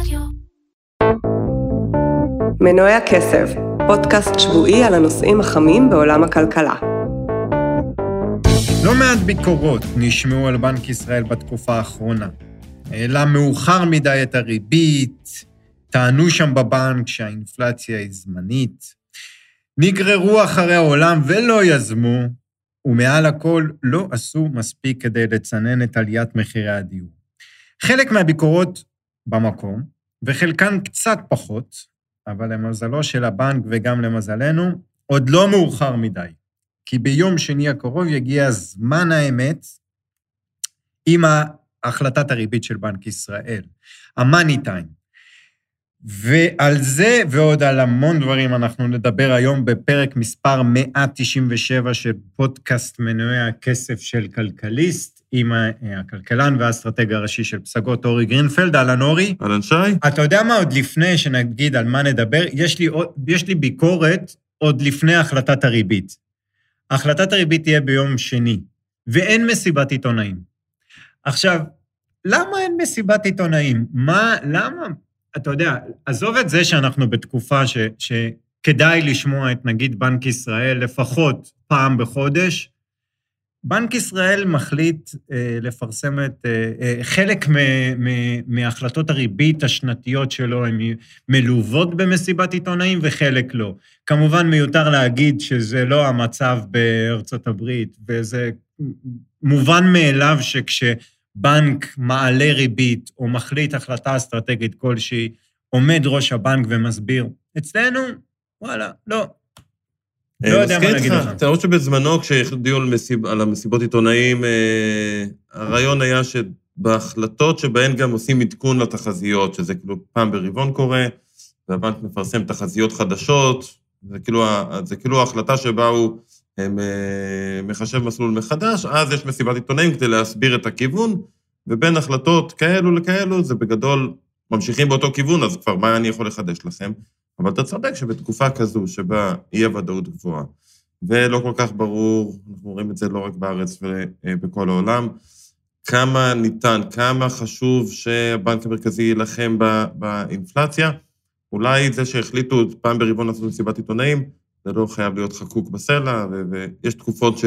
רדיו. מנועי הכסף, פודקאסט שבועי על הנושאים החמים בעולם הכלכלה. לא מעט ביקורות נשמעו על בנק ישראל בתקופה האחרונה. העלה מאוחר מדי את הריבית, טענו שם בבנק שהאינפלציה היא זמנית, נגררו אחרי העולם ולא יזמו, ומעל הכל לא עשו מספיק כדי לצנן את עליית מחירי הדיור. חלק מהביקורות במקום, וחלקן קצת פחות, אבל למזלו של הבנק וגם למזלנו, עוד לא מאוחר מדי. כי ביום שני הקרוב יגיע זמן האמת עם החלטת הריבית של בנק ישראל, המאני טיים. ועל זה ועוד על המון דברים אנחנו נדבר היום בפרק מספר 197 של פודקאסט מנועי הכסף של כלכליסט, עם הכלכלן והאסטרטג הראשי של פסגות, אורי גרינפלד. אהלן אורי. אהלן שי. אתה יודע מה, עוד לפני שנגיד על מה נדבר, יש לי, יש לי ביקורת עוד לפני החלטת הריבית. החלטת הריבית תהיה ביום שני, ואין מסיבת עיתונאים. עכשיו, למה אין מסיבת עיתונאים? מה, למה? אתה יודע, עזוב את זה שאנחנו בתקופה ש, שכדאי לשמוע את נגיד בנק ישראל לפחות פעם בחודש, בנק ישראל מחליט אה, לפרסם את... אה, אה, חלק מהחלטות הריבית השנתיות שלו הן מלוות במסיבת עיתונאים וחלק לא. כמובן מיותר להגיד שזה לא המצב בארצות הברית, וזה מובן מאליו שכשבנק מעלה ריבית או מחליט החלטה אסטרטגית כלשהי, עומד ראש הבנק ומסביר, אצלנו, וואלה, לא, לא יודע מה להגיד לך. רואה שבזמנו, כשהחליטו על המסיבות עיתונאים, אה, הרעיון היה שבהחלטות שבהן גם עושים עדכון לתחזיות, שזה כאילו פעם ברבעון קורה, והבנק מפרסם תחזיות חדשות, זה כאילו, זה כאילו ההחלטה שבה הוא אה, מחשב מסלול מחדש, אז יש מסיבת עיתונאים כדי להסביר את הכיוון, ובין החלטות כאלו לכאלו, זה בגדול, ממשיכים באותו כיוון, אז כבר מה אני יכול לחדש לכם? אבל אתה צודק שבתקופה כזו, שבה אי-הוודאות גבוהה, ולא כל כך ברור, אנחנו רואים את זה לא רק בארץ ובכל העולם, כמה ניתן, כמה חשוב שהבנק המרכזי יילחם באינפלציה. אולי זה שהחליטו פעם ברבעון לעשות מסיבת עיתונאים, זה לא חייב להיות חקוק בסלע, ויש תקופות ש...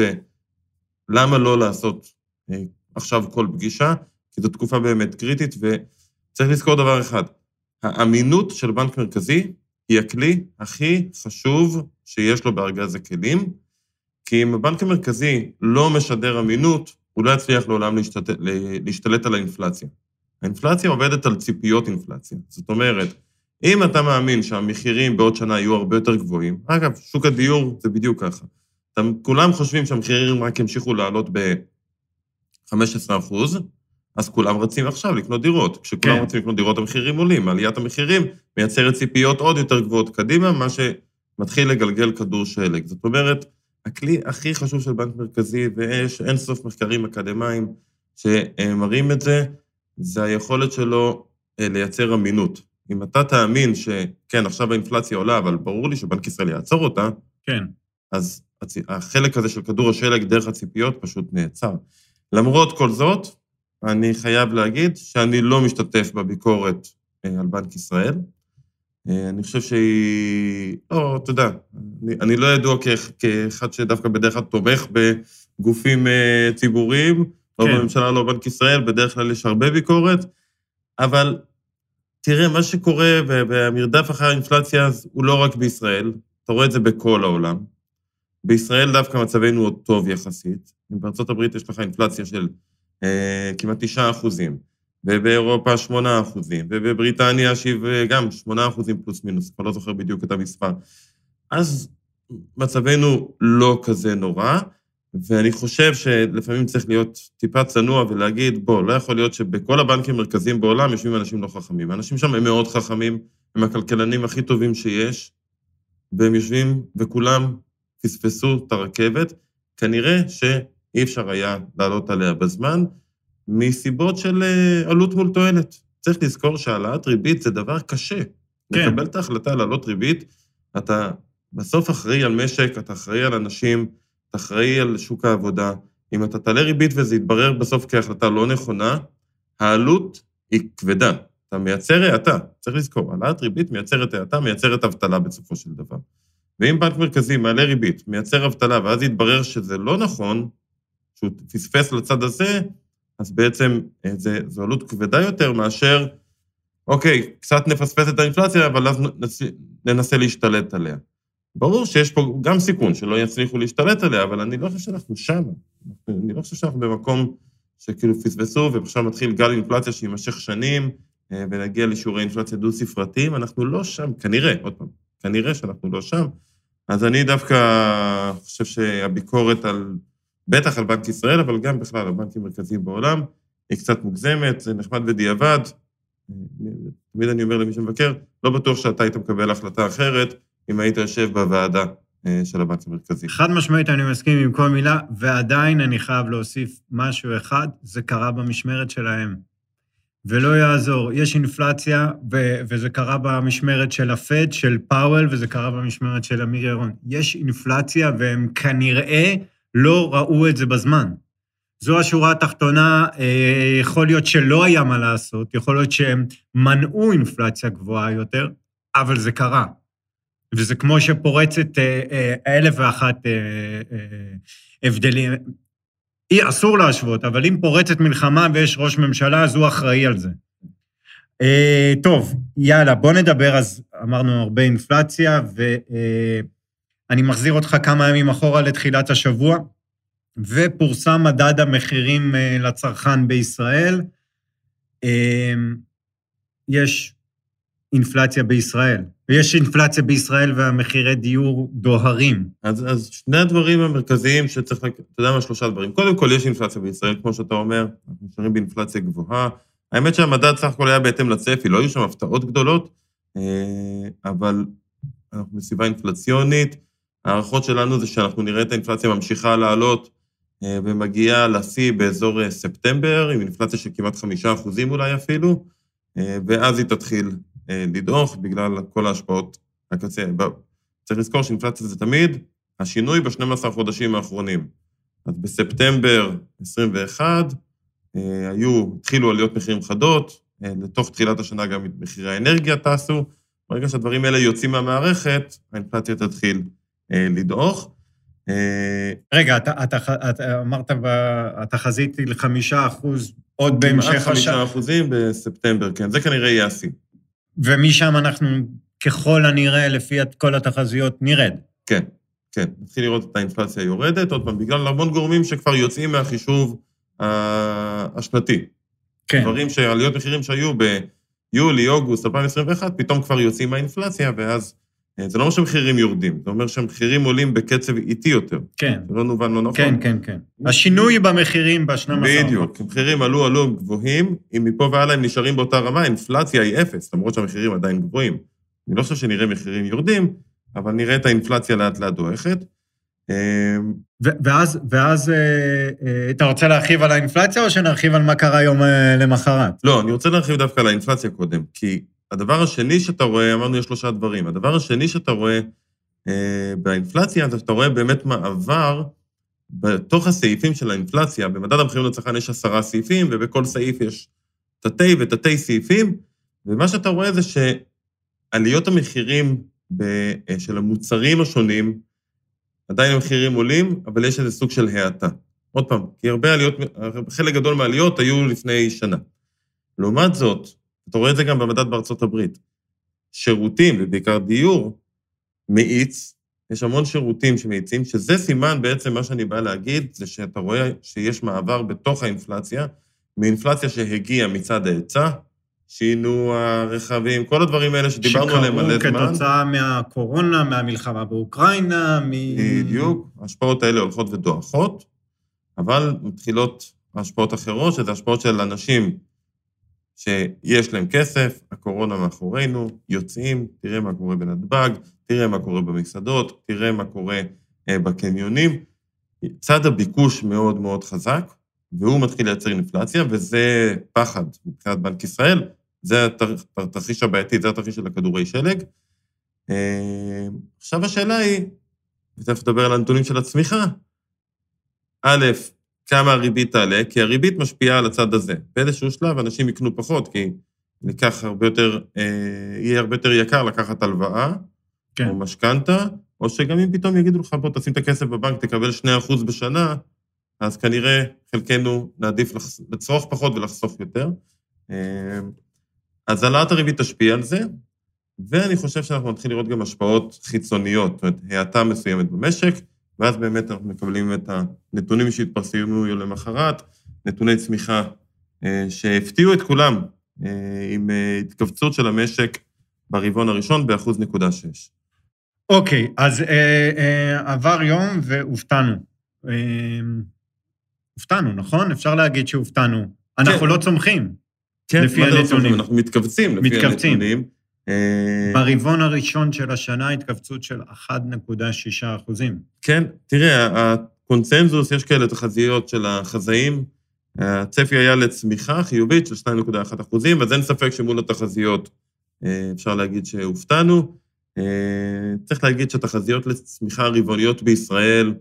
למה לא לעשות אה, עכשיו כל פגישה? כי זו תקופה באמת קריטית, וצריך לזכור דבר אחד, האמינות של בנק מרכזי היא הכלי הכי חשוב שיש לו בארגז הכלים, כי אם הבנק המרכזי לא משדר אמינות, הוא לא יצליח לעולם להשתת... להשתלט על האינפלציה. האינפלציה עובדת על ציפיות אינפלציה. זאת אומרת, אם אתה מאמין שהמחירים בעוד שנה יהיו הרבה יותר גבוהים, אגב, שוק הדיור זה בדיוק ככה. כולם חושבים שהמחירים רק ימשיכו לעלות ב-15 אחוז, אז כולם רצים עכשיו לקנות דירות. כשכולם כן. רצים לקנות דירות, המחירים עולים. עליית המחירים מייצרת ציפיות עוד יותר גבוהות קדימה, מה שמתחיל לגלגל כדור שלג. זאת אומרת, הכלי הכי חשוב של בנק מרכזי, ויש אין סוף מחקרים אקדמיים שמראים את זה, זה היכולת שלו אה, לייצר אמינות. אם אתה תאמין שכן, עכשיו האינפלציה עולה, אבל ברור לי שבנק ישראל יעצור אותה, כן. אז החלק הזה של כדור השלג דרך הציפיות פשוט נעצר. למרות כל זאת, אני חייב להגיד שאני לא משתתף בביקורת אה, על בנק ישראל. אה, אני חושב שהיא... לא, אתה יודע, אני, אני לא ידוע כ, כאחד שדווקא בדרך כלל תומך בגופים אה, ציבוריים, לא כן. בממשלה, לא בבנק ישראל, בדרך כלל יש הרבה ביקורת, אבל תראה, מה שקורה והמרדף אחרי האינפלציה הוא לא רק בישראל, אתה רואה את זה בכל העולם. בישראל דווקא מצבנו עוד טוב יחסית. אם בארצות הברית יש לך אינפלציה של כמעט תשעה אחוזים, ובאירופה שמונה אחוזים, ובבריטניה שיב גם שמונה אחוזים פלוס מינוס, כבר לא זוכר בדיוק את המספר. אז מצבנו לא כזה נורא, ואני חושב שלפעמים צריך להיות טיפה צנוע ולהגיד, בוא, לא יכול להיות שבכל הבנקים המרכזיים בעולם יושבים אנשים לא חכמים. האנשים שם הם מאוד חכמים, הם הכלכלנים הכי טובים שיש, והם יושבים וכולם פספסו את הרכבת. כנראה ש... אי אפשר היה לעלות עליה בזמן, מסיבות של אה, עלות מול תועלת. צריך לזכור שהעלאת ריבית זה דבר קשה. כן. לקבל את ההחלטה לעלות ריבית, אתה בסוף אחראי על משק, אתה אחראי על אנשים, אתה אחראי על שוק העבודה. אם אתה תעלה ריבית וזה יתברר בסוף כהחלטה לא נכונה, העלות היא כבדה. אתה מייצר האטה, צריך לזכור, העלאת ריבית מייצרת האטה, מייצרת אבטלה בסופו של דבר. ואם בנק מרכזי מעלה ריבית, מייצר אבטלה, ואז יתברר שזה לא נכון, שהוא פספס לצד הזה, אז בעצם אה, זו עלות כבדה יותר מאשר, אוקיי, קצת נפספס את האינפלציה, אבל אז ננסה להשתלט עליה. ברור שיש פה גם סיכון שלא יצליחו להשתלט עליה, אבל אני לא חושב שאנחנו שם. אני לא חושב שאנחנו במקום שכאילו פספסו, ועכשיו מתחיל גל אינפלציה שיימשך שנים, אה, ונגיע לשיעורי אינפלציה דו-ספרתיים, אנחנו לא שם, כנראה, עוד פעם, כנראה שאנחנו לא שם. אז אני דווקא חושב שהביקורת על, בטח על בנק ישראל, אבל גם בכלל על בנקים מרכזיים בעולם, היא קצת מוגזמת, זה נחמד בדיעבד. תמיד אני אומר למי שמבקר, לא בטוח שאתה היית מקבל החלטה אחרת אם היית יושב בוועדה אה, של הבנק המרכזי. חד משמעית, אני מסכים עם כל מילה, ועדיין אני חייב להוסיף משהו אחד, זה קרה במשמרת שלהם. ולא יעזור, יש אינפלציה, ו- וזה קרה במשמרת של הפד, של פאוול, וזה קרה במשמרת של אמיר ירון. יש אינפלציה, והם כנראה לא ראו את זה בזמן. זו השורה התחתונה, אה, יכול להיות שלא היה מה לעשות, יכול להיות שהם מנעו אינפלציה גבוהה יותר, אבל זה קרה. וזה כמו שפורצת אה, אה, אלף ואחת הבדלים. אי, אסור להשוות, אבל אם פורצת מלחמה ויש ראש ממשלה, אז הוא אחראי על זה. טוב, יאללה, בוא נדבר, אז אמרנו הרבה אינפלציה, ואני אה, מחזיר אותך כמה ימים אחורה לתחילת השבוע, ופורסם מדד המחירים אה, לצרכן בישראל. אה, יש אינפלציה בישראל. ויש אינפלציה בישראל והמחירי דיור דוהרים. אז, אז שני הדברים המרכזיים שצריך, אתה יודע מה, שלושה דברים. קודם כל, יש אינפלציה בישראל, כמו שאתה אומר, אנחנו נשארים באינפלציה גבוהה. האמת שהמדד סך הכל היה בהתאם לצפי, לא היו שם הפתעות גדולות, אה, אבל אנחנו בסביבה אינפלציונית. ההערכות שלנו זה שאנחנו נראה את האינפלציה ממשיכה לעלות אה, ומגיעה לשיא באזור אה, ספטמבר, עם אינפלציה של כמעט חמישה אחוזים אולי אפילו, ואז היא תתחיל אה, לדעוך בגלל כל ההשפעות הקצה. צריך לזכור שאינפלציה זה תמיד השינוי ב-12 חודשים האחרונים. אז בספטמבר 21 אה, היו, התחילו עליות מחירים חדות, אה, לתוך תחילת השנה גם מחירי האנרגיה טסו. ברגע שהדברים האלה יוצאים מהמערכת, האינפלציה תתחיל לדעוך. רגע, אתה, אתה, אתה אמרת, התחזית היא לחמישה אחוז עוד בהמשך השנה. כמעט חמישה אחוזים בספטמבר, כן, זה כנראה יהיה השיא. ומשם אנחנו, ככל הנראה, לפי כל התחזיות, נרד. כן, כן. נתחיל לראות את האינפלציה יורדת, עוד פעם, בגלל המון גורמים שכבר יוצאים מהחישוב השנתי. כן. דברים שעליות מחירים שהיו ביולי, אוגוסט 2021, פתאום כבר יוצאים מהאינפלציה, ואז אה, זה לא אומר שהמחירים יורדים, זה אומר שהמחירים עולים בקצב איטי יותר. כן. זה לא נובן לא נכון. כן, כן, כן. השינוי במחירים ב-12... בדיוק, המחירים עלו, עלו גבוהים, אם מפה והלאה הם נשארים באותה רמה, האינפלציה היא אפס, למרות שהמחירים עדיין גבוהים. אני לא חושב שנראה מחירים יורדים, אבל נראה את האינפלציה לאט-לאט דועכת. אמ, ואז, ואז אה, אה, אתה רוצה להרחיב על האינפלציה, או שנרחיב על מה קרה יום למחרת? לא, אני רוצה להרחיב דווקא על האינפלציה קודם, כי הדבר השני שאתה רואה, אמרנו יש שלושה דברים, הדבר השני שאתה רואה אה, באינפלציה, זה שאתה רואה באמת מעבר בתוך הסעיפים של האינפלציה, במדד המחירים לצרכן יש עשרה סעיפים, ובכל סעיף יש תתי ותתי סעיפים, ומה שאתה רואה זה שעליות המחירים ב, אה, של המוצרים השונים, עדיין המחירים עולים, אבל יש איזה סוג של האטה. עוד פעם, כי הרבה עליות, חלק גדול מהעליות היו לפני שנה. לעומת זאת, אתה רואה את זה גם במדד בארצות הברית. שירותים, ובעיקר דיור, מאיץ, יש המון שירותים שמאיצים, שזה סימן בעצם, מה שאני בא להגיד, זה שאתה רואה שיש מעבר בתוך האינפלציה, מאינפלציה שהגיעה מצד ההיצע, שינוע, רכבים, כל הדברים האלה שדיברנו עליהם מלא זמן. שקרו כתוצאה מהקורונה, מהמלחמה באוקראינה, מ... בדיוק, ההשפעות האלה הולכות ודועכות, אבל מתחילות השפעות אחרות, שזה השפעות של אנשים שיש להם כסף, הקורונה מאחורינו, יוצאים, תראה מה קורה בנתב"ג, תראה מה קורה במסעדות, תראה מה קורה אה, בקניונים. צד הביקוש מאוד מאוד חזק, והוא מתחיל לייצר אינפלציה, וזה פחד מבחינת בנק ישראל, זה התרחיש הבעייתי, זה התרחיש של הכדורי שלג. אה, עכשיו השאלה היא, ותכף נדבר על הנתונים של הצמיחה, א', כמה הריבית תעלה, כי הריבית משפיעה על הצד הזה. באיזשהו שלב אנשים יקנו פחות, כי ניקח הרבה יותר, אה, יהיה הרבה יותר יקר לקחת הלוואה, כן. או משכנתה, או שגם אם פתאום יגידו לך, בוא תשים את הכסף בבנק, תקבל 2% בשנה, אז כנראה חלקנו נעדיף לצרוך פחות ולחסוך יותר. אה, אז העלאת הריבית תשפיע על זה, ואני חושב שאנחנו נתחיל לראות גם השפעות חיצוניות, זאת אומרת, האטה מסוימת במשק, ואז באמת אנחנו מקבלים את הנתונים שהתפרסמו למחרת, נתוני צמיחה אה, שהפתיעו את כולם, אה, עם אה, התכווצות של המשק ברבעון הראשון באחוז נקודה שש. אוקיי, אז אה, אה, עבר יום והופתענו. אה, הופתענו, נכון? אפשר להגיד שהופתענו. אנחנו כן. לא צומחים, כן, לפי לא הנתונים. אנחנו מתכווצים לפי מתכווצים. הנתונים. אה, ברבעון הראשון של השנה התכווצות של 1.6 אחוזים. כן, תראה, הקונצנזוס, יש כאלה תחזיות של החזאים, הצפי היה לצמיחה חיובית של 2.1 אחוזים, אז אין ספק שמול התחזיות אה, אפשר להגיד שהופתענו. אה, צריך להגיד שהתחזיות לצמיחה רבעוניות בישראל,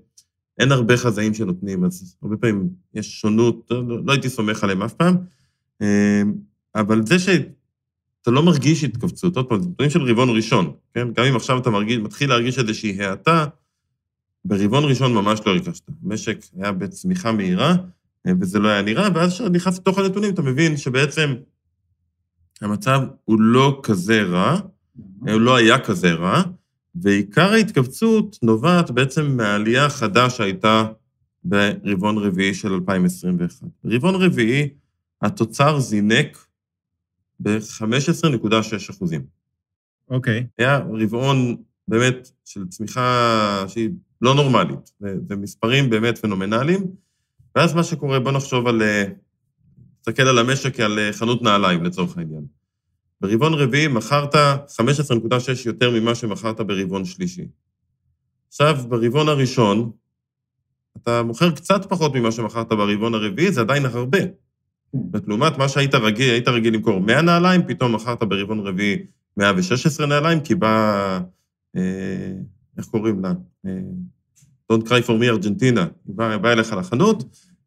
אין הרבה חזאים שנותנים, אז הרבה פעמים יש שונות, לא, לא הייתי סומך עליהם אף פעם, אבל זה ש... אתה לא מרגיש התכווצות. עוד פעם, זה נתונים של רבעון ראשון, כן? גם אם עכשיו אתה מרגיש, מתחיל להרגיש איזושהי האטה, ברבעון ראשון ממש לא הרגשת. המשק היה בצמיחה מהירה, אה, וזה לא היה נראה, ואז כשאתה נכנס לתוך הנתונים, אתה מבין שבעצם המצב הוא לא כזה רע, הוא לא היה כזה רע, ועיקר ההתכווצות נובעת בעצם מהעלייה החדה שהייתה ברבעון רביעי של 2021. ברבעון רביעי התוצר זינק ב-15.6 אחוזים. אוקיי. Okay. היה רבעון באמת של צמיחה שהיא לא נורמלית, זה מספרים באמת פנומנליים, ואז מה שקורה, בוא נחשוב על, נסתכל על המשק כעל חנות נעליים לצורך העניין. ברבעון רביעי מכרת 15.6 יותר ממה שמכרת ברבעון שלישי. עכשיו, ברבעון הראשון, אתה מוכר קצת פחות ממה שמכרת ברבעון הרביעי, זה עדיין הרבה. זאת לעומת מה שהיית רגיל, היית רגיל למכור 100 נעליים, פתאום מכרת ברבעון רביעי 116 נעליים, כי בא, אה, איך קוראים לה? אה, Don't cry for me ארגנטינה, היא באה בא אליך לחנות,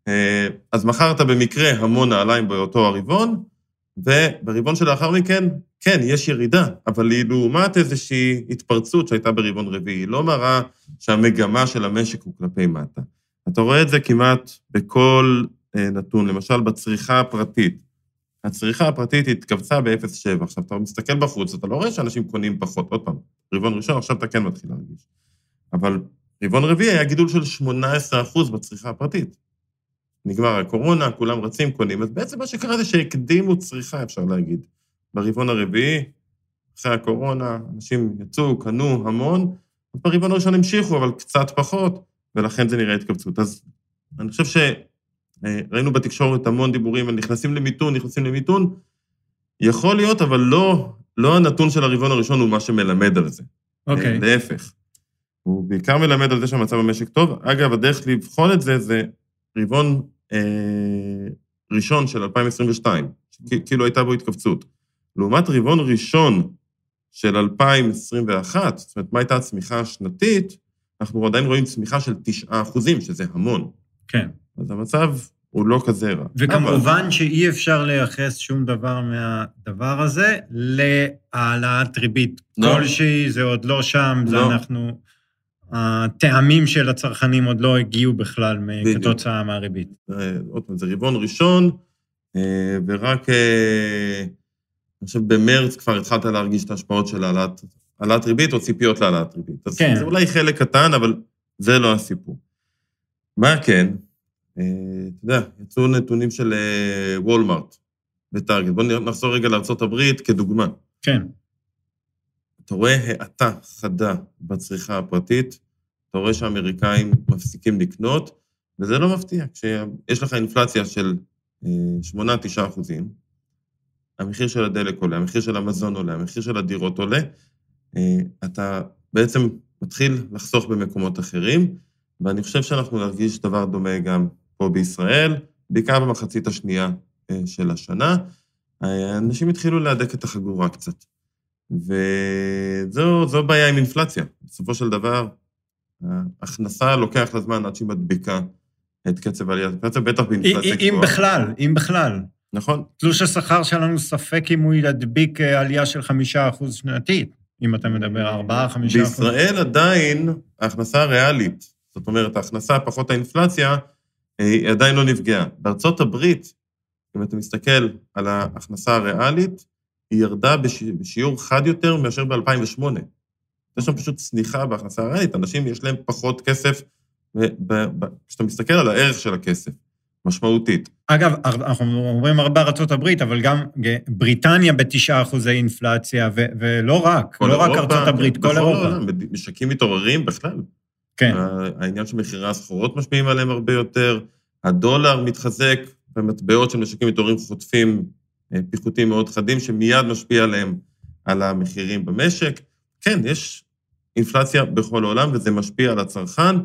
אה, אז מכרת במקרה המון נעליים באותו הרבעון, וברבעון שלאחר מכן, כן, יש ירידה, אבל היא לעומת איזושהי התפרצות שהייתה ברבעון רביעי, היא לא מראה שהמגמה של המשק הוא כלפי מטה. אתה רואה את זה כמעט בכל נתון, למשל בצריכה הפרטית. הצריכה הפרטית התכווצה ב-0.7. עכשיו, אתה מסתכל בחוץ, אתה לא רואה שאנשים קונים פחות. עוד פעם, רבעון ראשון, עכשיו אתה כן מתחיל להרגיש. אבל רבעון רביעי היה גידול של 18% בצריכה הפרטית. נגמר הקורונה, כולם רצים, קונים. אז בעצם מה שקרה זה שהקדימו צריכה, אפשר להגיד. ברבעון הרביעי, אחרי הקורונה, אנשים יצאו, קנו המון, ברבעון הראשון המשיכו, אבל קצת פחות, ולכן זה נראה התכווצות. אז אני חושב ש... אה, ראינו בתקשורת המון דיבורים על נכנסים למיתון, נכנסים למיתון. יכול להיות, אבל לא, לא הנתון של הרבעון הראשון הוא מה שמלמד על זה. אוקיי. Okay. אה, להפך. הוא בעיקר מלמד על זה שהמצב במשק טוב. אגב, הדרך לבחון את זה זה רבעון אה, ראשון של 2022, כאילו הייתה בו התכווצות. לעומת רבעון ראשון של 2021, זאת אומרת, מה הייתה הצמיחה השנתית, אנחנו עדיין רואים צמיחה של 9 אחוזים, שזה המון. כן. אז המצב הוא לא כזה רע. וכמובן אבל... שאי אפשר לייחס שום דבר מהדבר הזה להעלאת ריבית לא. כלשהי, זה עוד לא שם, לא. זה אנחנו... הטעמים של הצרכנים עוד לא הגיעו בכלל. כתוצאה מהריבית. עוד פעם, זה רבעון ראשון, אה, ורק, אה, אני חושב, במרץ כבר התחלת להרגיש את ההשפעות של העלאת, ריבית או ציפיות להעלאת ריבית. אז כן. זה אולי חלק קטן, אבל זה לא הסיפור. מה כן? אה, אתה יודע, יצאו נתונים של אה, וולמארט וטארגט. בואו נחזור רגע לארה"ב כדוגמה. כן. אתה רואה האטה חדה בצריכה הפרטית, אתה רואה שהאמריקאים מפסיקים לקנות, וזה לא מפתיע. כשיש לך אינפלציה של 8-9 אה, אחוזים, המחיר של הדלק עולה, המחיר של המזון עולה, המחיר של הדירות עולה, אתה בעצם מתחיל לחסוך במקומות אחרים, ואני חושב שאנחנו נרגיש דבר דומה גם פה בישראל, בעיקר במחצית השנייה אה, של השנה. אנשים התחילו להדק את החגורה קצת. וזו בעיה עם אינפלציה. בסופו של דבר, ההכנסה לוקח לה זמן עד שהיא מדביקה את קצב עליית האינפלציה, בטח באינפלציה גבוהה. אם בכלל, אם בכלל. נכון. תלוש השכר שלנו ספק אם הוא ידביק אה, עלייה של חמישה אחוז שנתית, אם אתה מדבר ארבעה, חמישה אחוז. בישראל עדיין ההכנסה הריאלית, זאת אומרת, ההכנסה פחות האינפלציה, היא עדיין לא נפגעה. בארצות הברית, אם אתה מסתכל על ההכנסה הריאלית, היא ירדה בשיעור חד יותר מאשר ב-2008. יש שם פשוט צניחה בהכנסה הריאלית, אנשים יש להם פחות כסף, כשאתה מסתכל על הערך של הכסף, משמעותית. אגב, אנחנו אומרים הרבה ארצות הברית, אבל גם בריטניה בתשעה אחוזי אינפלציה, ולא רק, לא רק ארצות הברית, כל אירופה. משקים מתעוררים בכלל. כן. העניין של מחירי הסחורות משפיעים עליהם הרבה יותר, הדולר מתחזק, ומטבעות של משקים מתעוררים חוטפים אה, פיחותים מאוד חדים, שמיד משפיע עליהם על המחירים במשק. כן, יש אינפלציה בכל העולם, וזה משפיע על הצרכן,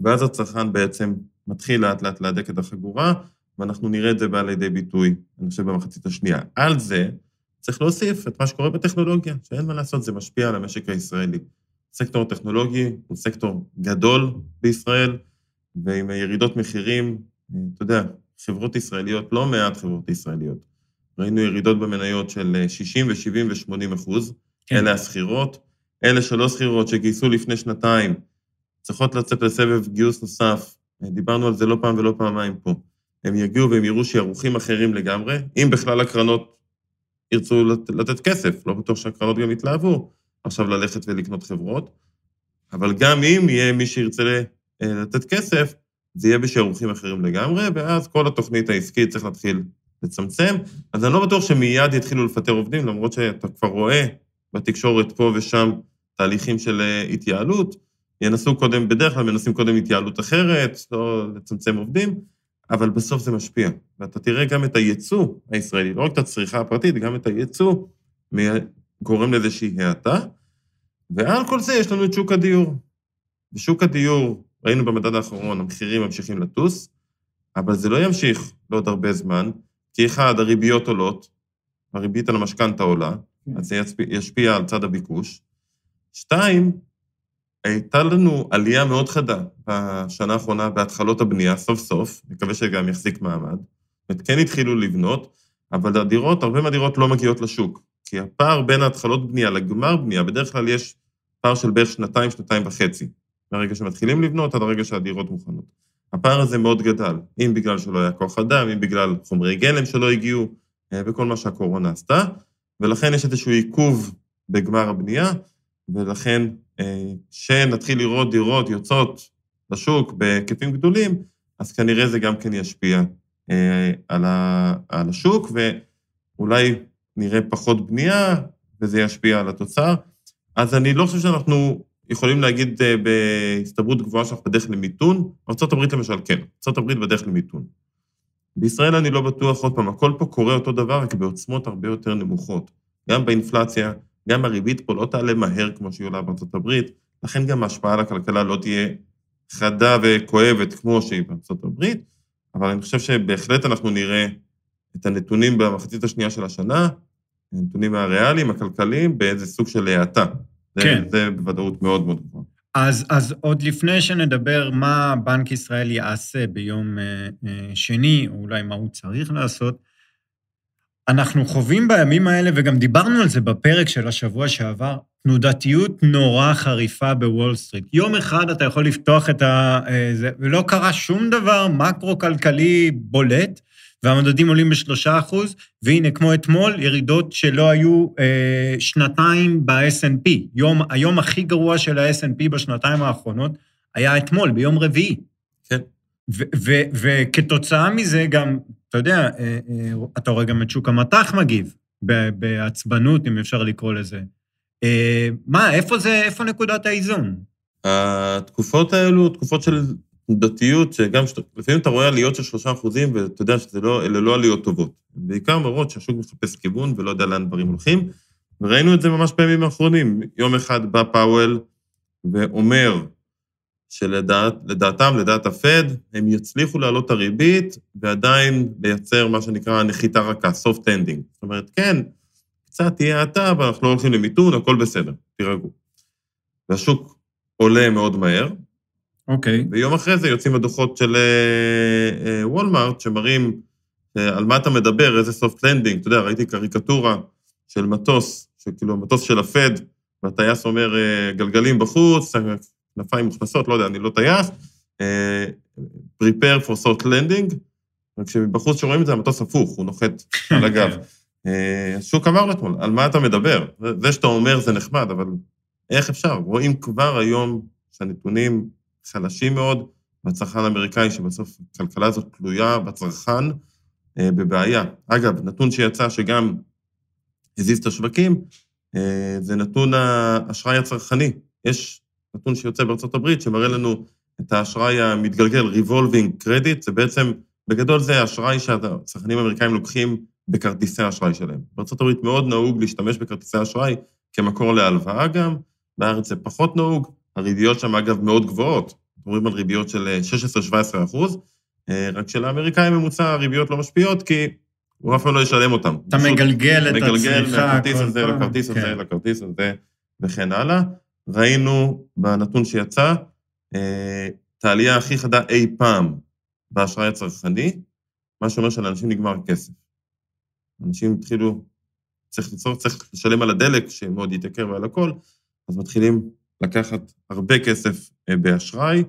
ואז הצרכן בעצם מתחיל לאט לאט להדק את החגורה, ואנחנו נראה את זה בא לידי ביטוי, אני חושב, במחצית השנייה. על זה צריך להוסיף את מה שקורה בטכנולוגיה, שאין מה לעשות, זה משפיע על המשק הישראלי. סקטור הטכנולוגי הוא סקטור גדול בישראל, ועם ירידות מחירים, אתה יודע, חברות ישראליות, לא מעט חברות ישראליות. ראינו ירידות במניות של 60 ו-70 ו-80 אחוז, כן. אלה השכירות. אלה שלא שכירות שגייסו לפני שנתיים, צריכות לצאת לסבב גיוס נוסף, דיברנו על זה לא פעם ולא פעמיים פה. הם יגיעו והם יראו שערוכים אחרים לגמרי, אם בכלל הקרנות ירצו לתת כסף, לא בטוח שהקרנות גם יתלהבו עכשיו ללכת ולקנות חברות, אבל גם אם יהיה מי שירצה אה, לתת כסף, זה יהיה בשערוכים אחרים לגמרי, ואז כל התוכנית העסקית צריך להתחיל לצמצם. אז אני לא בטוח שמיד יתחילו לפטר עובדים, למרות שאתה כבר רואה בתקשורת פה ושם תהליכים של אה, התייעלות. ינסו קודם, בדרך כלל מנסים קודם התייעלות אחרת, לא לצמצם עובדים, אבל בסוף זה משפיע. ואתה תראה גם את הייצוא הישראלי, לא רק את הצריכה הפרטית, גם את הייצוא גורם לאיזושהי האטה. ועל כל זה יש לנו את שוק הדיור. בשוק הדיור, ראינו במדד האחרון, המחירים ממשיכים לטוס, אבל זה לא ימשיך לעוד הרבה זמן, כי אחד, הריביות עולות, הריבית על המשכנתה עולה, כן. אז זה ישפיע על צד הביקוש. שתיים, הייתה לנו עלייה מאוד חדה בשנה האחרונה בהתחלות הבנייה, סוף סוף, מקווה שגם יחזיק מעמד. זאת אומרת, כן התחילו לבנות, אבל הדירות, הרבה מהדירות לא מגיעות לשוק. כי הפער בין ההתחלות בנייה לגמר בנייה, בדרך כלל יש פער של בערך שנתיים, שנתיים וחצי. מהרגע שמתחילים לבנות עד הרגע שהדירות מוכנות. הפער הזה מאוד גדל, אם בגלל שלא היה כוח אדם, אם בגלל חומרי גלם שלא הגיעו, אה, וכל מה שהקורונה עשתה. ולכן יש איזשהו עיכוב בגמר הבנייה, ולכן כשנתחיל אה, לראות דירות יוצאות לשוק בהיקפים גדולים, אז כנראה זה גם כן ישפיע אה, על השוק, ואולי נראה פחות בנייה, וזה ישפיע על התוצר. אז אני לא חושב שאנחנו יכולים להגיד אה, בהסתברות גבוהה שאנחנו בדרך למיתון. ארה"ב למשל, כן, ארה"ב בדרך למיתון. בישראל אני לא בטוח, עוד פעם, הכל פה קורה אותו דבר, רק בעוצמות הרבה יותר נמוכות. גם באינפלציה, גם הריבית פה לא תעלה מהר כמו שהיא עולה הברית, לכן גם ההשפעה על הכלכלה לא תהיה חדה וכואבת כמו שהיא הברית, אבל אני חושב שבהחלט אנחנו נראה את הנתונים במחצית השנייה של השנה, הנתונים הריאליים, הכלכליים, באיזה סוג של האטה. כן. זה, זה בוודאות מאוד מאוד גבוהה. אז, אז עוד לפני שנדבר מה בנק ישראל יעשה ביום אה, אה, שני, או אולי מה הוא צריך לעשות, אנחנו חווים בימים האלה, וגם דיברנו על זה בפרק של השבוע שעבר, תנודתיות נורא חריפה בוול סטריט. יום אחד אתה יכול לפתוח את ה... אה, זה, ולא קרה שום דבר מקרו-כלכלי בולט, והמדדים עולים בשלושה אחוז, והנה, כמו אתמול, ירידות שלא היו אה, שנתיים ב-S&P. יום, היום הכי גרוע של ה-S&P בשנתיים האחרונות היה אתמול, ביום רביעי. כן. וכתוצאה מזה גם, אתה יודע, אה, אה, אתה רואה גם את שוק המטח מגיב, בעצבנות, אם אפשר לקרוא לזה. אה, מה, איפה זה, איפה נקודת האיזון? התקופות האלו, תקופות של תנודתיות, שגם, לפעמים אתה רואה עליות של שלושה אחוזים, ואתה יודע שאלה לא, לא עליות טובות. בעיקר מראות שהשוק מחפש כיוון ולא יודע לאן דברים הולכים, וראינו את זה ממש בימים האחרונים. יום אחד בא פאוול ואומר שלדעתם, לדעת הפד, הם יצליחו להעלות את הריבית ועדיין לייצר מה שנקרא נחיתה רכה, soft ending. זאת אומרת, כן, קצת תהיה האטה, אבל אנחנו לא הולכים למיתון, הכל בסדר, תירגעו. והשוק עולה מאוד מהר, אוקיי. Okay. ויום אחרי זה יוצאים הדוחות של וולמארט, אה, אה, שמראים על מה אתה מדבר, איזה soft landing, אתה יודע, ראיתי קריקטורה של מטוס, שכאילו מטוס של הפד, והטייס אומר, אה, גלגלים בחוץ, כנפיים מוכנסות, לא יודע, אני לא טייס, אה, prepare for soft landing, וכשבחוץ שרואים את זה, המטוס הפוך, הוא נוחת על הגב. אה, השוק אמר לו אתמול, על מה אתה מדבר? זה שאתה אומר זה נחמד, אבל איך אפשר? רואים כבר היום שהנתונים חלשים מאוד, והצרכן האמריקאי, שבסוף הכלכלה הזאת תלויה בצרכן, בבעיה. אגב, נתון שיצא שגם הזיז את השווקים, אה, זה נתון האשראי הצרכני. יש נתון שיוצא בארצות הברית שמראה לנו את האשראי המתגלגל, Revolving Credit, זה בעצם, בגדול זה האשראי שהצרכנים האמריקאים לוקחים בכרטיסי האשראי שלהם. הברית מאוד נהוג להשתמש בכרטיסי אשראי כמקור להלוואה גם, בארץ זה פחות נהוג, הריביות שם אגב מאוד גבוהות, מדברים על ריביות של 16-17 אחוז, אה, רק שלאמריקאים ממוצע הריביות לא משפיעות, כי הוא אף פעם לא ישלם אותם. אתה מגלגל את הצריכה. מגלגל מהכרטיס הזה לכרטיס הזה, כן. לכרטיס הזה, וכן הלאה. ראינו בנתון שיצא, אה, את העלייה הכי חדה אי פעם באשראי הצרכני, מה שאומר שלאנשים נגמר כסף. אנשים התחילו, צריך לצורך, צריך לשלם על הדלק, שמאוד יתייקר ועל הכל, אז מתחילים לקחת הרבה כסף אה, באשראי.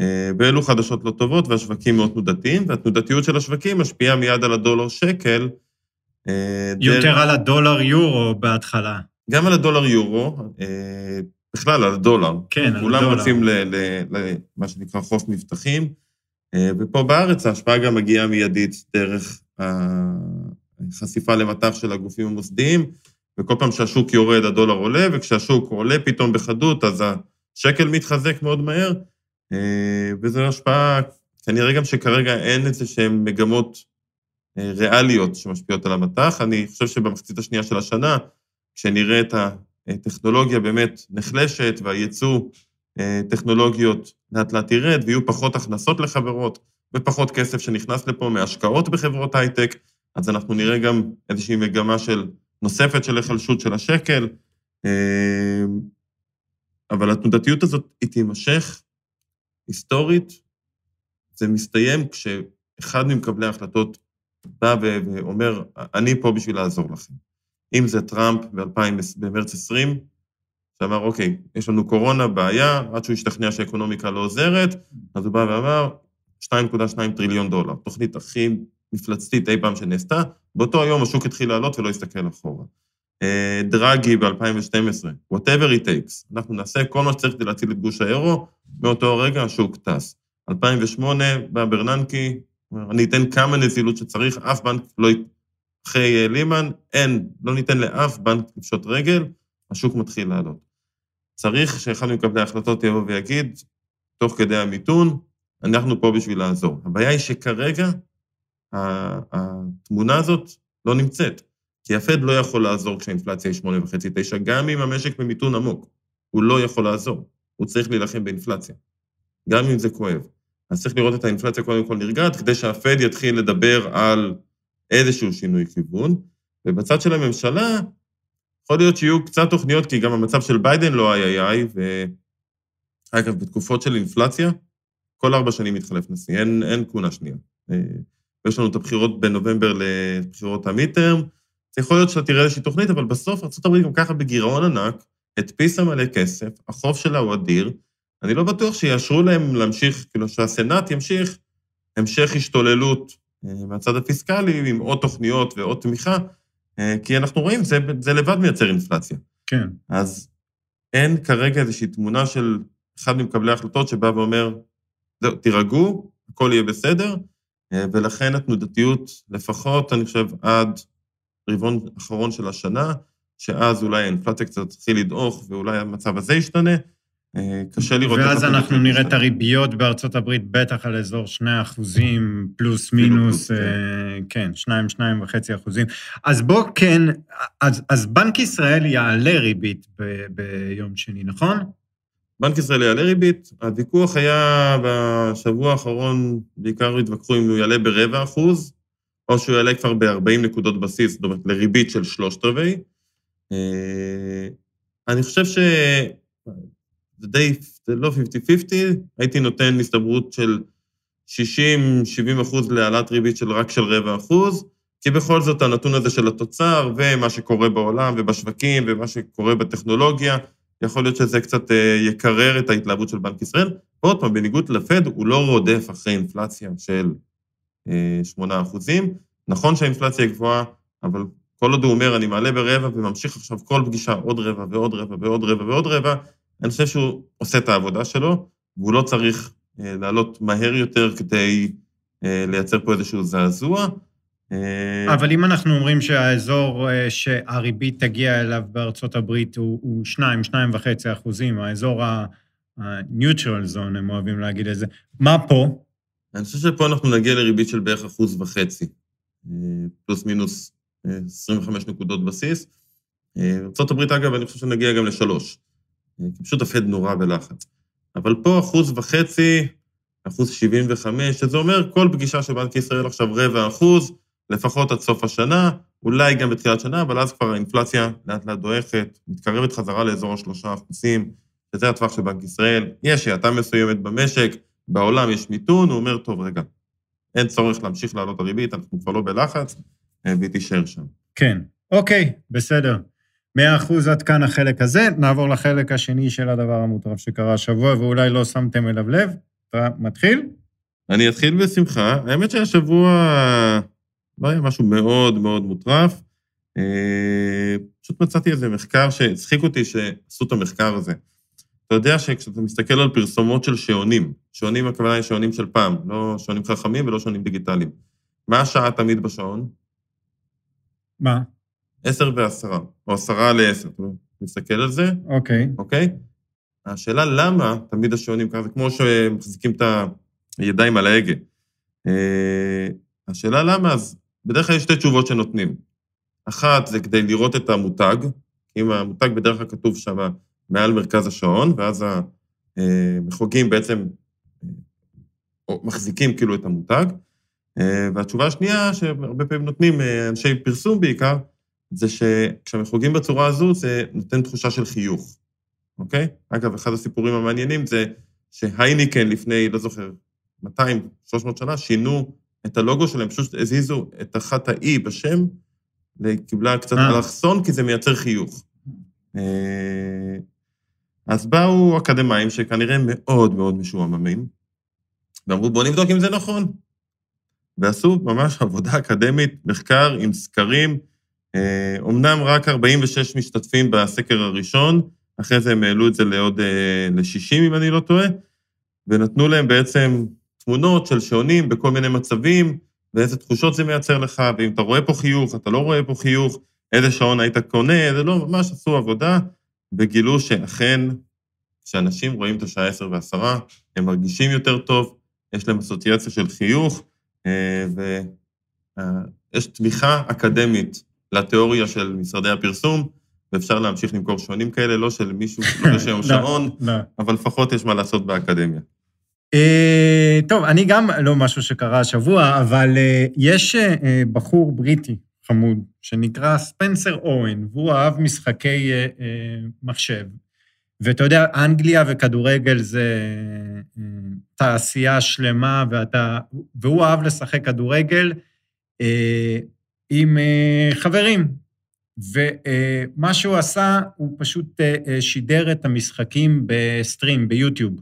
אה, ואלו חדשות לא טובות, והשווקים מאוד תנודתיים, והתנודתיות של השווקים משפיעה מיד על הדולר שקל. אה, יותר על הדולר יורו בהתחלה. גם על הדולר יורו, בכלל על הדולר. כן, על הדולר. כולם רצים למה שנקרא חוף מבטחים, ופה בארץ ההשפעה גם מגיעה מיידית דרך החשיפה למטח של הגופים המוסדיים, וכל פעם שהשוק יורד הדולר עולה, וכשהשוק עולה פתאום בחדות, אז השקל מתחזק מאוד מהר, אה, וזו השפעה, כנראה גם שכרגע אין איזה שהן מגמות אה, ריאליות שמשפיעות על המטח. אני חושב שבמחצית השנייה של השנה, כשנראה את הטכנולוגיה באמת נחלשת והייצוא אה, טכנולוגיות לאט לאט ירד ויהיו פחות הכנסות לחברות ופחות כסף שנכנס לפה מהשקעות בחברות הייטק, אז אנחנו נראה גם איזושהי מגמה של נוספת של היחלשות של השקל. אבל התנודתיות הזאת, היא תימשך היסטורית, זה מסתיים כשאחד ממקבלי ההחלטות בא ואומר, אני פה בשביל לעזור לכם. אם זה טראמפ במרץ 20, שאמר, אוקיי, יש לנו קורונה, בעיה, עד שהוא השתכנע שהאקונומיקה לא עוזרת, אז הוא בא ואמר, 2.2 טריליון דולר, תוכנית הכי מפלצתית אי פעם שנעשתה, באותו היום השוק התחיל לעלות ולא הסתכל אחורה. אה, דרגי ב-2012, whatever it takes, אנחנו נעשה כל מה שצריך כדי להציל את גוש האירו, מאותו רגע השוק טס. 2008 בא ברננקי, אני אתן כמה נזילות שצריך, אף בנק לא... אחרי אה, לימן, אין, לא ניתן לאף בנק לפשוט רגל, השוק מתחיל לעלות. צריך שאחד ממקבלי ההחלטות יבוא ויגיד, תוך כדי המיתון, אנחנו פה בשביל לעזור. הבעיה היא שכרגע התמונה הזאת לא נמצאת. כי הפד לא יכול לעזור כשהאינפלציה היא 8.5-9, גם אם המשק במיתון עמוק. הוא לא יכול לעזור. הוא צריך להילחם באינפלציה, גם אם זה כואב. אז צריך לראות את האינפלציה קודם כל נרגעת, כדי שהפד יתחיל לדבר על איזשהו שינוי כיוון. ובצד של הממשלה, יכול להיות שיהיו קצת תוכניות, כי גם המצב של ביידן לא איי איי איי, ואגב, בתקופות של אינפלציה, כל ארבע שנים מתחלף נשיא, אין, אין כהונה שנייה. אה, יש לנו את הבחירות בנובמבר לבחירות המיטרם, זה יכול להיות שאתה תראה איזושהי תוכנית, אבל בסוף ארה"ב גם ככה בגירעון ענק, הדפיסה מלא כסף, החוב שלה הוא אדיר, אני לא בטוח שיאשרו להם להמשיך, כאילו שהסנאט ימשיך המשך השתוללות אה, מהצד הפיסקלי עם עוד תוכניות ועוד תמיכה, אה, כי אנחנו רואים, זה, זה לבד מייצר אינפלציה. כן. אז אין כרגע איזושהי תמונה של אחד ממקבלי ההחלטות שבא ואומר, זהו, תירגעו, הכל יהיה בסדר, ולכן התנודתיות, לפחות, אני חושב, עד רבעון אחרון של השנה, שאז אולי האינפלציה קצת תתחיל לדעוך ואולי המצב הזה ישתנה. אה, קשה לראות... ואז אנחנו נראה את הריביות בארצות הברית בטח על אזור 2 אחוזים, פלוס מינוס, אה, כן, 2, 2 וחצי אחוזים. אז בוא כן, אז, אז בנק ישראל יעלה ריבית ב, ביום שני, נכון? בנק ישראל יעלה ריבית. הוויכוח היה בשבוע האחרון, בעיקר התווכחו אם הוא יעלה ברבע אחוז, או שהוא יעלה כבר ב-40 נקודות בסיס, זאת אומרת, לריבית של שלושת רבעי. אה, אני חושב ש... זה די, זה לא 50-50, הייתי נותן הסתברות של 60-70 אחוז להעלאת ריבית של רק של רבע אחוז, כי בכל זאת הנתון הזה של התוצר ומה שקורה בעולם ובשווקים ומה שקורה בטכנולוגיה, יכול להיות שזה קצת אה, יקרר את ההתלהבות של בנק ישראל. ועוד פעם, בניגוד לפד, הוא לא רודף אחרי אינפלציה של 8 אה, אחוזים. נכון שהאינפלציה גבוהה, אבל כל עוד הוא אומר, אני מעלה ברבע וממשיך עכשיו כל פגישה עוד רבע ועוד רבע ועוד רבע ועוד רבע, אני חושב שהוא עושה את העבודה שלו, והוא לא צריך אה, לעלות מהר יותר כדי לייצר פה איזשהו זעזוע. אה, אבל אם אנחנו אומרים שהאזור אה, שהריבית תגיע אליו בארצות הברית הוא 2, 2.5 אחוזים, האזור ה-neutral zone, הם אוהבים להגיד את זה, מה פה? אני חושב שפה אנחנו נגיע לריבית של בערך אחוז וחצי, אה, פלוס מינוס 25 נקודות בסיס. ארה"ב, אגב, אני חושב שנגיע גם לשלוש, כי פשוט הפד נורא בלחץ. אבל פה אחוז וחצי, אחוז 75, שזה אומר כל פגישה של בנק ישראל עכשיו רבע אחוז, לפחות עד סוף השנה, אולי גם בתחילת שנה, אבל אז כבר האינפלציה לאט לאט דועכת, מתקרבת חזרה לאזור השלושה אחוזים, שזה הטווח של בנק ישראל. יש האטה מסוימת במשק, בעולם יש מיתון, הוא אומר, טוב, רגע, אין צורך להמשיך לעלות הריבית, אנחנו כבר לא בלחץ, אה, והיא תישאר שם. כן, אוקיי, בסדר. מאה אחוז עד כאן החלק הזה, נעבור לחלק השני של הדבר המוטרף שקרה השבוע, ואולי לא שמתם אליו לב. אתה מתחיל? אני אתחיל בשמחה. האמת שהשבוע לא היה משהו מאוד מאוד מוטרף. אה, פשוט מצאתי איזה מחקר שהצחיק אותי שעשו את המחקר הזה. אתה יודע שכשאתה מסתכל על פרסומות של שעונים, שעונים הכוונה היא שעונים של פעם, לא שעונים חכמים ולא שעונים דיגיטליים. מה השעה תמיד בשעון? מה? עשר ועשרה, או עשרה לעשר, אתה מסתכל על זה? אוקיי. Okay. אוקיי? Okay? השאלה למה תמיד השעונים ככה, זה כמו שמחזיקים את הידיים על ההגה. אה, השאלה למה, אז בדרך כלל יש שתי תשובות שנותנים. אחת זה כדי לראות את המותג, אם המותג בדרך כלל כתוב שם מעל מרכז השעון, ואז המחוגים בעצם אה, מחזיקים כאילו את המותג. אה, והתשובה השנייה, שהרבה פעמים נותנים אה, אנשי פרסום בעיקר, זה שכשמחוגים בצורה הזו, זה נותן תחושה של חיוך, אוקיי? אגב, אחד הסיפורים המעניינים זה שהייניקן לפני, לא זוכר, 200, 300 שנה, שינו את הלוגו שלהם, פשוט הזיזו את אחת האי בשם, וקיבלה קצת אה. אלכסון, כי זה מייצר חיוך. אה, אז באו אקדמאים שכנראה מאוד מאוד משועממים, ואמרו, בואו נבדוק אם זה נכון. ועשו ממש עבודה אקדמית, מחקר עם סקרים. אומנם אה, רק 46 משתתפים בסקר הראשון, אחרי זה הם העלו את זה לעוד, ל-60, אם אני לא טועה, ונתנו להם בעצם תמונות של שעונים בכל מיני מצבים, ואיזה תחושות זה מייצר לך, ואם אתה רואה פה חיוך, אתה לא רואה פה חיוך, איזה שעון היית קונה, זה לא, ממש עשו עבודה, גילו שאכן, כשאנשים רואים את השעה 10 ו-10, הם מרגישים יותר טוב, יש להם אסוציאציה של חיוך, אה, ויש תמיכה אקדמית לתיאוריה של משרדי הפרסום, ואפשר להמשיך למכור שעונים כאלה, לא של מישהו, לא יש היום לא, שעון, לא. אבל לפחות יש מה לעשות באקדמיה. אה, טוב, אני גם לא משהו שקרה השבוע, אבל אה, יש אה, בחור בריטי חמוד שנקרא ספנסר אורן, והוא אהב משחקי מחשב. ואתה יודע, אנגליה וכדורגל זה תעשייה שלמה, ואתה, והוא אהב לשחק כדורגל עם חברים. ומה שהוא עשה, הוא פשוט שידר את המשחקים בסטרים, ביוטיוב.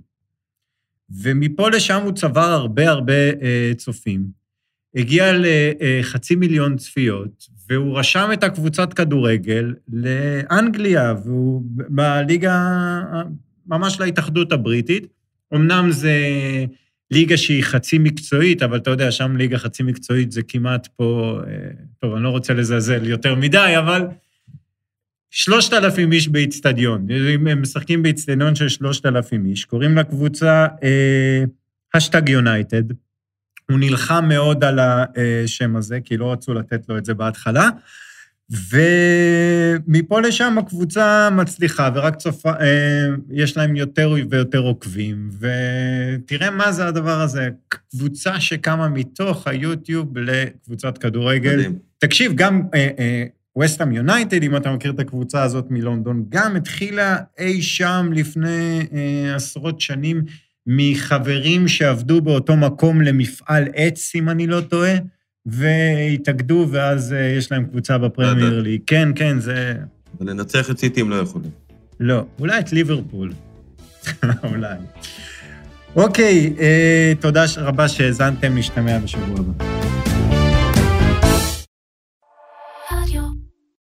ומפה לשם הוא צבר הרבה הרבה אה, צופים. הגיע לחצי מיליון צפיות, והוא רשם את הקבוצת כדורגל לאנגליה, והוא בליגה, ממש להתאחדות הבריטית. אמנם זה ליגה שהיא חצי מקצועית, אבל אתה יודע, שם ליגה חצי מקצועית זה כמעט פה, אה, טוב, אני לא רוצה לזלזל יותר מדי, אבל שלושת אלפים איש באיצטדיון, הם משחקים באיצטדיון של שלושת אלפים איש, קוראים לקבוצה השטג uh, יונייטד, הוא נלחם מאוד על השם הזה, כי לא רצו לתת לו את זה בהתחלה, ומפה לשם הקבוצה מצליחה, ורק צופה, uh, יש להם יותר ויותר עוקבים, ותראה מה זה הדבר הזה, קבוצה שקמה מתוך היוטיוב לקבוצת כדורגל. מדהים. תקשיב, גם... וסטאם יונייטד, אם אתה מכיר את הקבוצה הזאת מלונדון, גם התחילה אי שם לפני אה, עשרות שנים מחברים שעבדו באותו מקום למפעל עץ, אם אני לא טועה, והתאגדו, ואז אה, יש להם קבוצה בפרמייר ליג. כן, כן, זה... אבל לנצח את סיטי הם לא יכולים. לא, אולי את ליברפול. אולי. אוקיי, אה, תודה רבה שהאזנתם, נשתמע בשבוע הבא.